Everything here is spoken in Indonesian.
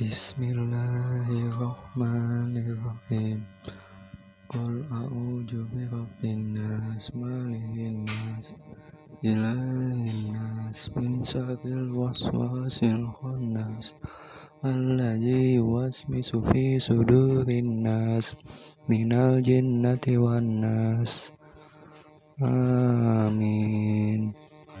Bismillahirrahmanirrahim. Qul a'udzu birabbin nas malikin nas ilahin nas min syarril waswasil khannas alladzi yuwaswisu fi sudurin nas minal jinnati wan nas.